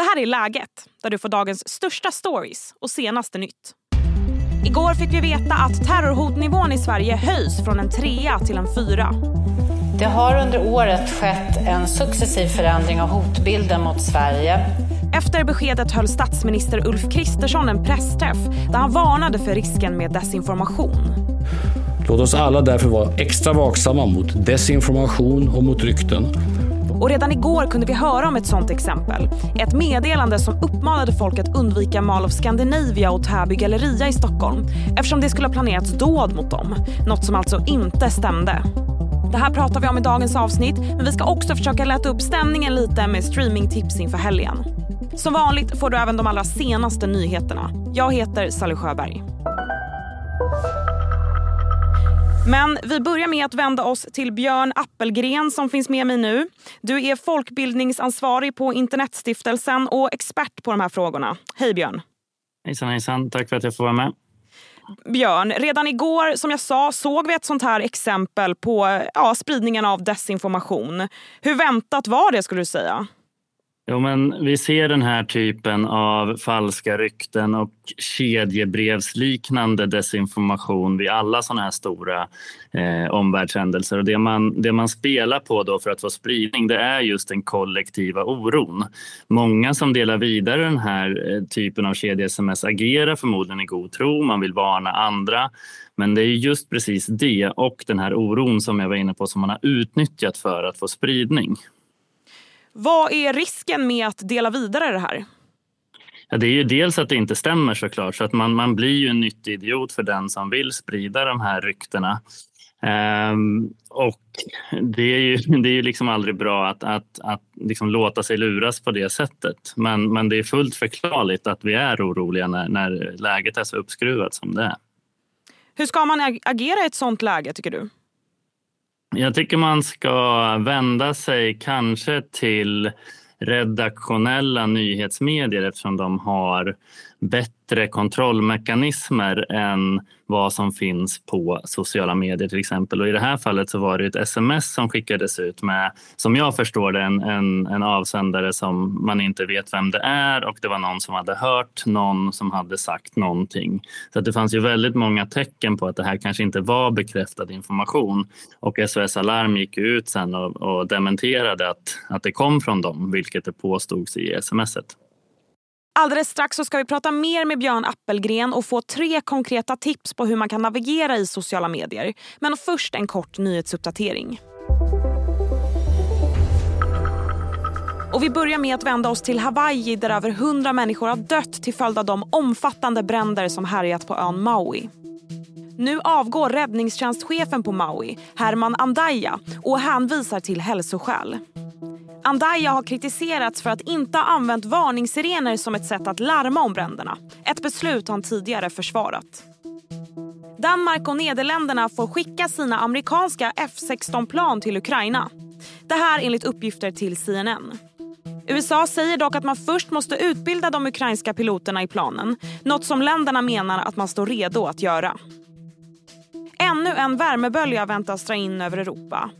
Det här är Läget, där du får dagens största stories och senaste nytt. Igår fick vi veta att terrorhotnivån i Sverige höjs från en trea till en fyra. Det har under året skett en successiv förändring av hotbilden mot Sverige. Efter beskedet höll statsminister Ulf Kristersson en pressträff där han varnade för risken med desinformation. Låt oss alla därför vara extra vaksamma mot desinformation och mot rykten. Och redan igår kunde vi höra om ett sånt exempel. Ett meddelande som uppmanade folk att undvika Mall of Scandinavia och Täby galleria i Stockholm eftersom det skulle ha planerats dåd mot dem. Något som alltså inte stämde. Det här pratar vi om i dagens avsnitt men vi ska också försöka lätta upp stämningen lite med streamingtips inför helgen. Som vanligt får du även de allra senaste nyheterna. Jag heter Sally Sjöberg. Men vi börjar med att vända oss till Björn Appelgren som finns med mig nu. Du är folkbildningsansvarig på Internetstiftelsen och expert på de här frågorna. Hej Björn! Hejsan hejsan, tack för att jag får vara med. Björn, redan igår som jag sa såg vi ett sånt här exempel på ja, spridningen av desinformation. Hur väntat var det skulle du säga? Jo, men vi ser den här typen av falska rykten och kedjebrevsliknande desinformation vid alla sådana här stora eh, omvärldshändelser. Och det, man, det man spelar på då för att få spridning det är just den kollektiva oron. Många som delar vidare den här eh, typen av kedje-sms agerar förmodligen i god tro, man vill varna andra. Men det är just precis det och den här oron som jag var inne på som man har utnyttjat för att få spridning. Vad är risken med att dela vidare det här? Ja, det är ju dels att det inte stämmer såklart, så att man, man blir ju en nyttig idiot för den som vill sprida de här ryktena. Um, och det är ju, det är ju liksom aldrig bra att, att, att liksom låta sig luras på det sättet. Men, men det är fullt förklarligt att vi är oroliga när, när läget är så uppskruvat som det är. Hur ska man agera i ett sånt läge tycker du? Jag tycker man ska vända sig kanske till redaktionella nyhetsmedier eftersom de har bättre kontrollmekanismer än vad som finns på sociala medier till exempel. Och I det här fallet så var det ett sms som skickades ut med, som jag förstår det, en, en, en avsändare som man inte vet vem det är och det var någon som hade hört någon som hade sagt någonting. Så det fanns ju väldigt många tecken på att det här kanske inte var bekräftad information. Och SOS Alarm gick ut sen och, och dementerade att, att det kom från dem, vilket det påstods i smset. Alldeles strax så ska vi prata mer med Björn Appelgren och få tre konkreta tips på hur man kan navigera i sociala medier. Men först en kort nyhetsuppdatering. Och vi börjar med att vända oss till Hawaii där över 100 människor har dött till följd av de omfattande bränder som härjat på ön Maui. Nu avgår räddningstjänstchefen på Maui, Herman Andaya och hänvisar till hälsoskäl. Andaya har kritiserats för att inte ha använt varningssirener som ett sätt att larma om bränderna. Ett beslut han tidigare försvarat. Danmark och Nederländerna får skicka sina amerikanska F16-plan till Ukraina. Det här enligt uppgifter till CNN. USA säger dock att man först måste utbilda de ukrainska piloterna i planen. Något som länderna menar att man står redo att göra. Ännu en värmebölja väntas dra in över Europa.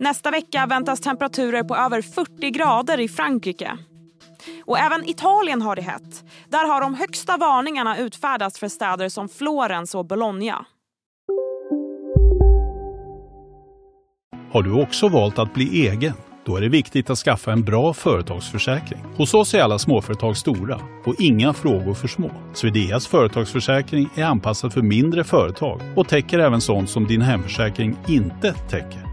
Nästa vecka väntas temperaturer på över 40 grader i Frankrike. Och även Italien har det hett. Där har de högsta varningarna utfärdats för städer som Florens och Bologna. Har du också valt att bli egen? Då är det viktigt att skaffa en bra företagsförsäkring. Hos oss är alla småföretag stora och inga frågor för små. Swedeas företagsförsäkring är anpassad för mindre företag och täcker även sånt som din hemförsäkring inte täcker.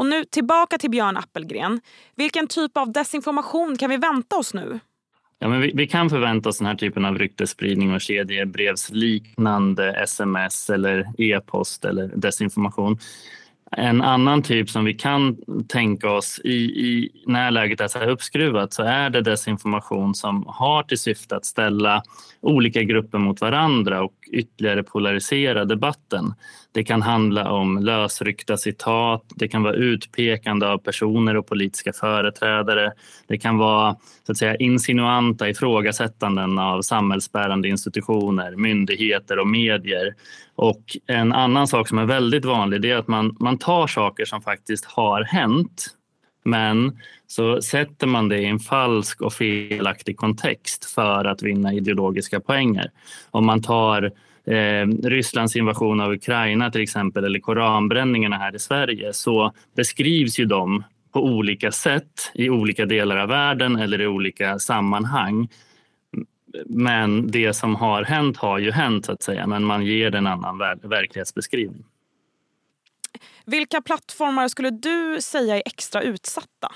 Och nu tillbaka till Björn Appelgren. Vilken typ av desinformation kan vi vänta oss nu? Ja, men vi, vi, kan förvänta oss den här typen av ryktesspridning och kedjebrevsliknande sms eller e-post eller desinformation. En annan typ som vi kan tänka oss i, i när läget är så här uppskruvat så är det desinformation som har till syfte att ställa olika grupper mot varandra och ytterligare polarisera debatten. Det kan handla om lösryckta citat, det kan vara utpekande av personer och politiska företrädare. Det kan vara så att säga, insinuanta ifrågasättanden av samhällsbärande institutioner, myndigheter och medier. Och en annan sak som är väldigt vanlig är att man, man tar saker som faktiskt har hänt men så sätter man det i en falsk och felaktig kontext för att vinna ideologiska poänger. Om man tar eh, Rysslands invasion av Ukraina till exempel eller koranbränningarna här i Sverige så beskrivs ju de på olika sätt i olika delar av världen eller i olika sammanhang. Men det som har hänt har ju hänt så att säga, men man ger en annan ver verklighetsbeskrivning. Vilka plattformar skulle du säga är extra utsatta?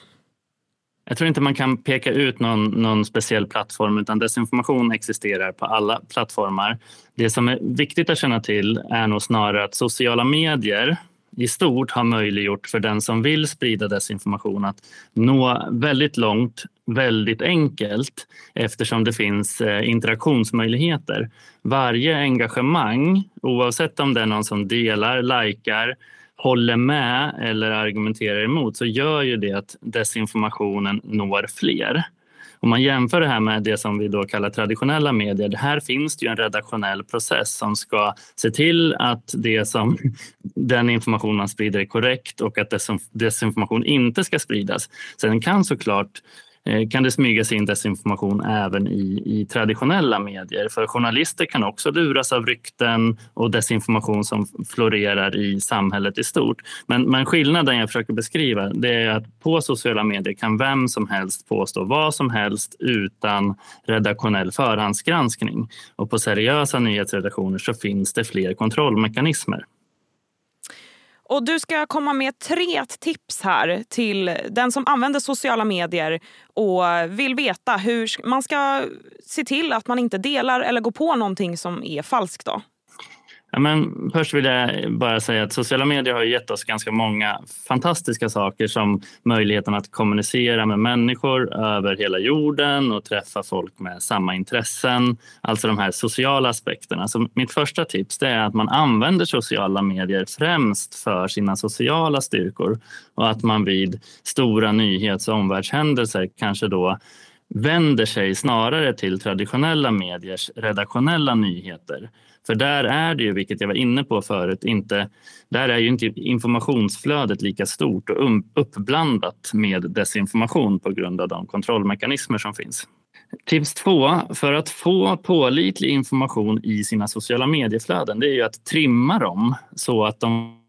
Jag tror inte man kan peka ut någon, någon, speciell plattform utan desinformation existerar på alla plattformar. Det som är viktigt att känna till är nog snarare att sociala medier i stort har möjliggjort för den som vill sprida desinformation att nå väldigt långt väldigt enkelt eftersom det finns eh, interaktionsmöjligheter. Varje engagemang, oavsett om det är någon som delar, likar håller med eller argumenterar emot så gör ju det att desinformationen når fler. Om man jämför det här med det som vi då kallar traditionella medier, här finns det ju en redaktionell process som ska se till att det som, den information man sprider är korrekt och att desinformation inte ska spridas. Sen kan såklart Eh, kan det smyga sig in desinformation även i, i traditionella medier. För journalister kan också luras av rykten och desinformation som florerar i samhället i stort. Men, men skillnaden jag försöker beskriva det är att på sociala medier kan vem som helst påstå vad som helst utan redaktionell förhandsgranskning. Och på seriösa nyhetsredaktioner så finns det fler kontrollmekanismer. Och Du ska komma med tre tips här till den som använder sociala medier och vill veta hur man ska se till att man inte delar eller går på någonting som är falskt. Då. Ja, men först vill jag bara säga att sociala medier har gett oss ganska många fantastiska saker som möjligheten att kommunicera med människor över hela jorden och träffa folk med samma intressen. Alltså de här sociala aspekterna. Så mitt första tips är att man använder sociala medier främst för sina sociala styrkor och att man vid stora nyhets och omvärldshändelser kanske då vänder sig snarare till traditionella mediers redaktionella nyheter för där är det ju, vilket jag var inne på förut, inte, där är ju inte informationsflödet lika stort och um, uppblandat med desinformation på grund av de kontrollmekanismer som finns. Tips två, för att få pålitlig information i sina sociala medieflöden, det är ju att trimma dem så att de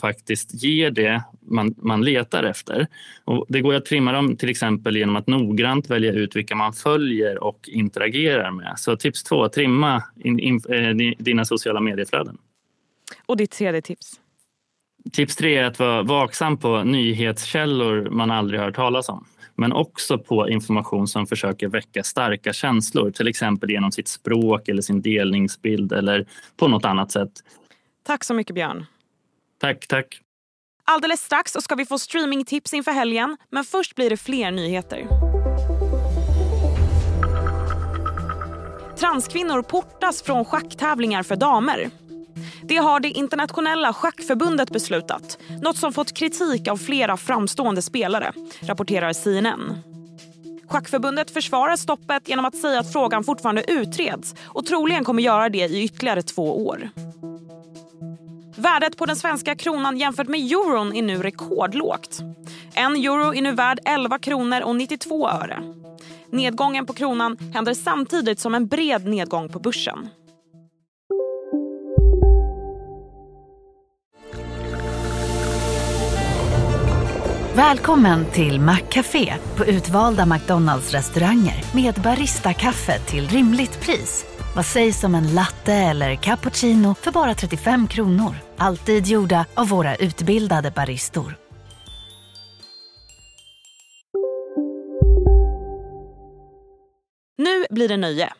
faktiskt ger det man, man letar efter. Och det går att trimma dem till exempel genom att noggrant välja ut vilka man följer och interagerar med. Så tips två, trimma in, in, in, eh, dina sociala medieflöden. Och ditt tredje tips? Tips tre är att vara vaksam på nyhetskällor man aldrig hört talas om men också på information som försöker väcka starka känslor, till exempel genom sitt språk eller sin delningsbild eller på något annat sätt. Tack så mycket Björn. Tack, tack. Alldeles strax ska vi få streamingtips inför helgen, men först blir det fler nyheter. Transkvinnor portas från schacktävlingar för damer. Det har det internationella schackförbundet beslutat. Något som fått kritik av flera framstående spelare, rapporterar CNN. Schackförbundet försvarar stoppet genom att säga att frågan fortfarande utreds och troligen kommer göra det i ytterligare två år. Värdet på den svenska kronan jämfört med euron är nu rekordlågt. En euro är nu värd 11 kronor och 92 öre. Nedgången på kronan händer samtidigt som en bred nedgång på börsen. Välkommen till Maccafé på utvalda McDonalds restauranger med Baristakaffe till rimligt pris. Vad sägs om en latte eller cappuccino för bara 35 kronor? alltid gjorda av våra utbildade baristor. Nu blir det nöje.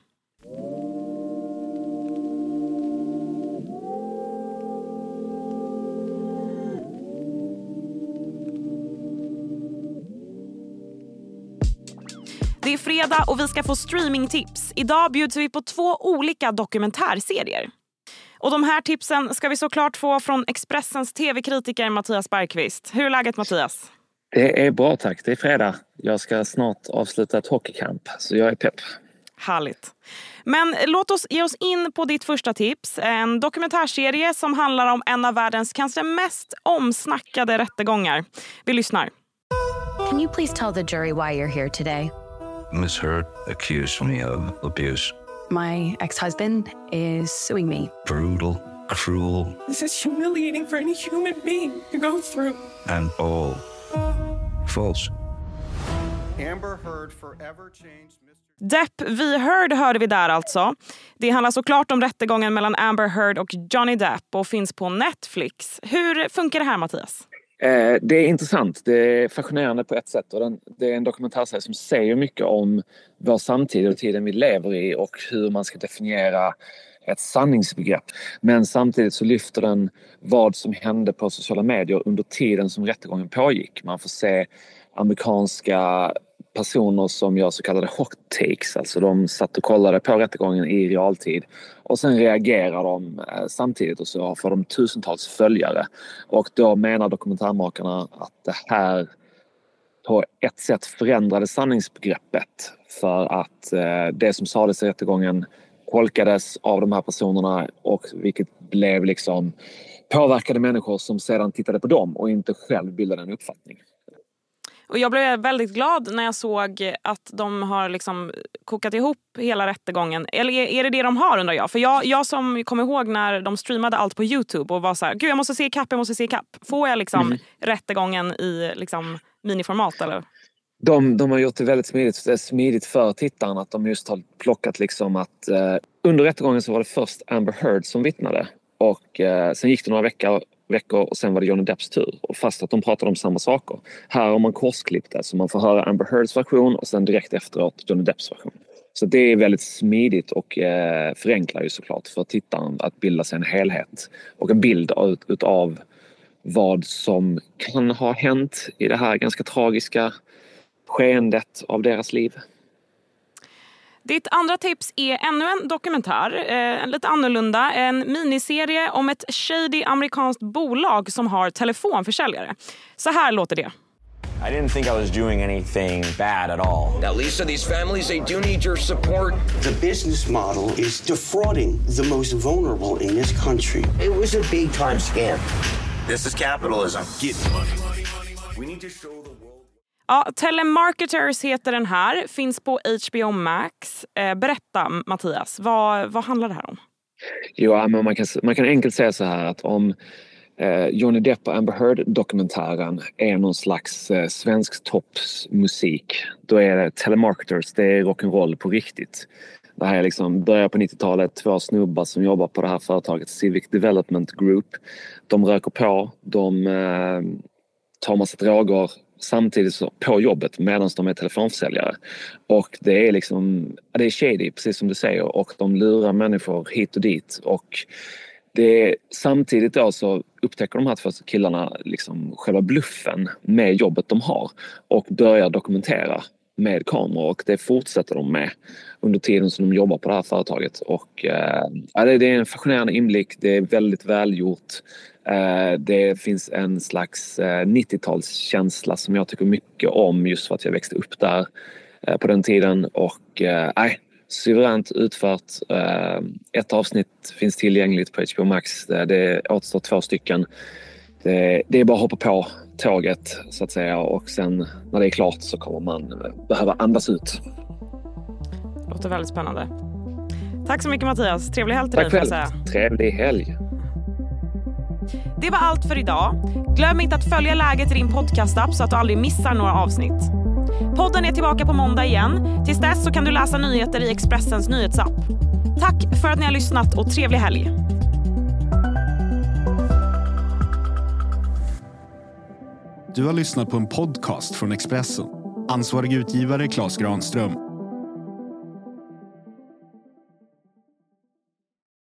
Det är fredag och vi ska få streamingtips. Idag bjuds vi på två olika dokumentärserier. Och De här tipsen ska vi såklart få från Expressens tv-kritiker Mattias Bergqvist. Hur är läget Mattias? Det är bra tack. Det är fredag. Jag ska snart avsluta ett hockeycamp så jag är pepp. Härligt. Men låt oss ge oss in på ditt första tips. En dokumentärserie som handlar om en av världens kanske mest omsnackade rättegångar. Vi lyssnar. Can you please tell the jury why you're here today? Miss Hurt accused me of abuse. My ex-husband is suing me. Brutal, cruel. This is humiliating for any human being to go through. And all false. Amber Heard forever changed Depp v Heard hörde vi där alltså. Det handlar såklart om rättegången mellan Amber Heard och Johnny Depp och finns på Netflix. Hur funkar det här Mattias? Eh, det är intressant. Det är fascinerande på ett sätt. Och den, det är en dokumentärserie som säger mycket om vår samtid och tiden vi lever i och hur man ska definiera ett sanningsbegrepp. Men samtidigt så lyfter den vad som hände på sociala medier under tiden som rättegången pågick. Man får se amerikanska personer som gör så kallade hot takes, alltså de satt och kollade på rättegången i realtid och sen reagerar de eh, samtidigt och så får de tusentals följare. Och då menar dokumentärmakarna att det här på ett sätt förändrade sanningsbegreppet för att eh, det som sades i rättegången tolkades av de här personerna och vilket blev liksom påverkade människor som sedan tittade på dem och inte själv bildade en uppfattning. Och jag blev väldigt glad när jag såg att de har liksom kokat ihop hela rättegången. Eller är det det de har undrar jag? För jag, jag som kommer ihåg när de streamade allt på Youtube och var så här, gud jag måste se ikapp, jag måste se ikapp. Får jag liksom mm. rättegången i liksom miniformat eller? De, de har gjort det väldigt smidigt, smidigt för tittaren att de just har plockat liksom att eh, under rättegången så var det först Amber Heard som vittnade och eh, sen gick det några veckor veckor och sen var det Johnny Depps tur. Och fast att de pratade om samma saker. Här har man korsklippt det så man får höra Amber Heards version och sen direkt efteråt Johnny Depps version. Så det är väldigt smidigt och eh, förenklar ju såklart för tittaren att bilda sig en helhet och en bild utav vad som kan ha hänt i det här ganska tragiska skeendet av deras liv. Ditt andra tips är ännu en dokumentär, eh, lite annorlunda. En miniserie om ett shady amerikanskt bolag som har telefonförsäljare. Så här låter det. I didn't think I was doing anything bad at all. Now, Lisa, these families, they do need your support. The business model is defrauding the most vulnerable in this country. It was a big time scam. This is capitalism. Get money, money, money, money. We need to show the Ja, Telemarketers heter den här, finns på HBO Max. Eh, berätta Mattias, vad, vad handlar det här om? Jo, men man, kan, man kan enkelt säga så här att om eh, Johnny Depp och Amber Heard-dokumentären är någon slags eh, svensk toppsmusik, då är det Telemarketers, det är rock'n'roll på riktigt. Det här är liksom början på 90-talet, två snubbar som jobbar på det här företaget Civic Development Group. De röker på, de eh, tar massa droger samtidigt så på jobbet medan de är telefonförsäljare. Och det är liksom, det är shady precis som du säger och de lurar människor hit och dit och det är, samtidigt då så upptäcker de här två killarna liksom själva bluffen med jobbet de har och börjar dokumentera med kameror och det fortsätter de med under tiden som de jobbar på det här företaget. Och, eh, det är en fascinerande inblick, det är väldigt välgjort. Eh, det finns en slags eh, 90-talskänsla som jag tycker mycket om just för att jag växte upp där eh, på den tiden och eh, nej, suveränt utfört. Eh, ett avsnitt finns tillgängligt på HBO Max. Det återstår två stycken. Det, det är bara att hoppa på tåget så att säga och sen när det är klart så kommer man behöva andas ut. Låter väldigt spännande. Tack så mycket Mattias. Trevlig helg till Tack dig. Tack själv. Trevlig helg. Det var allt för idag. Glöm inte att följa läget i din podcastapp så att du aldrig missar några avsnitt. Podden är tillbaka på måndag igen. Tills dess så kan du läsa nyheter i Expressens nyhetsapp. Tack för att ni har lyssnat och trevlig helg. Du har lyssnat på en podcast från Expressen. Ansvarig utgivare Klas Granström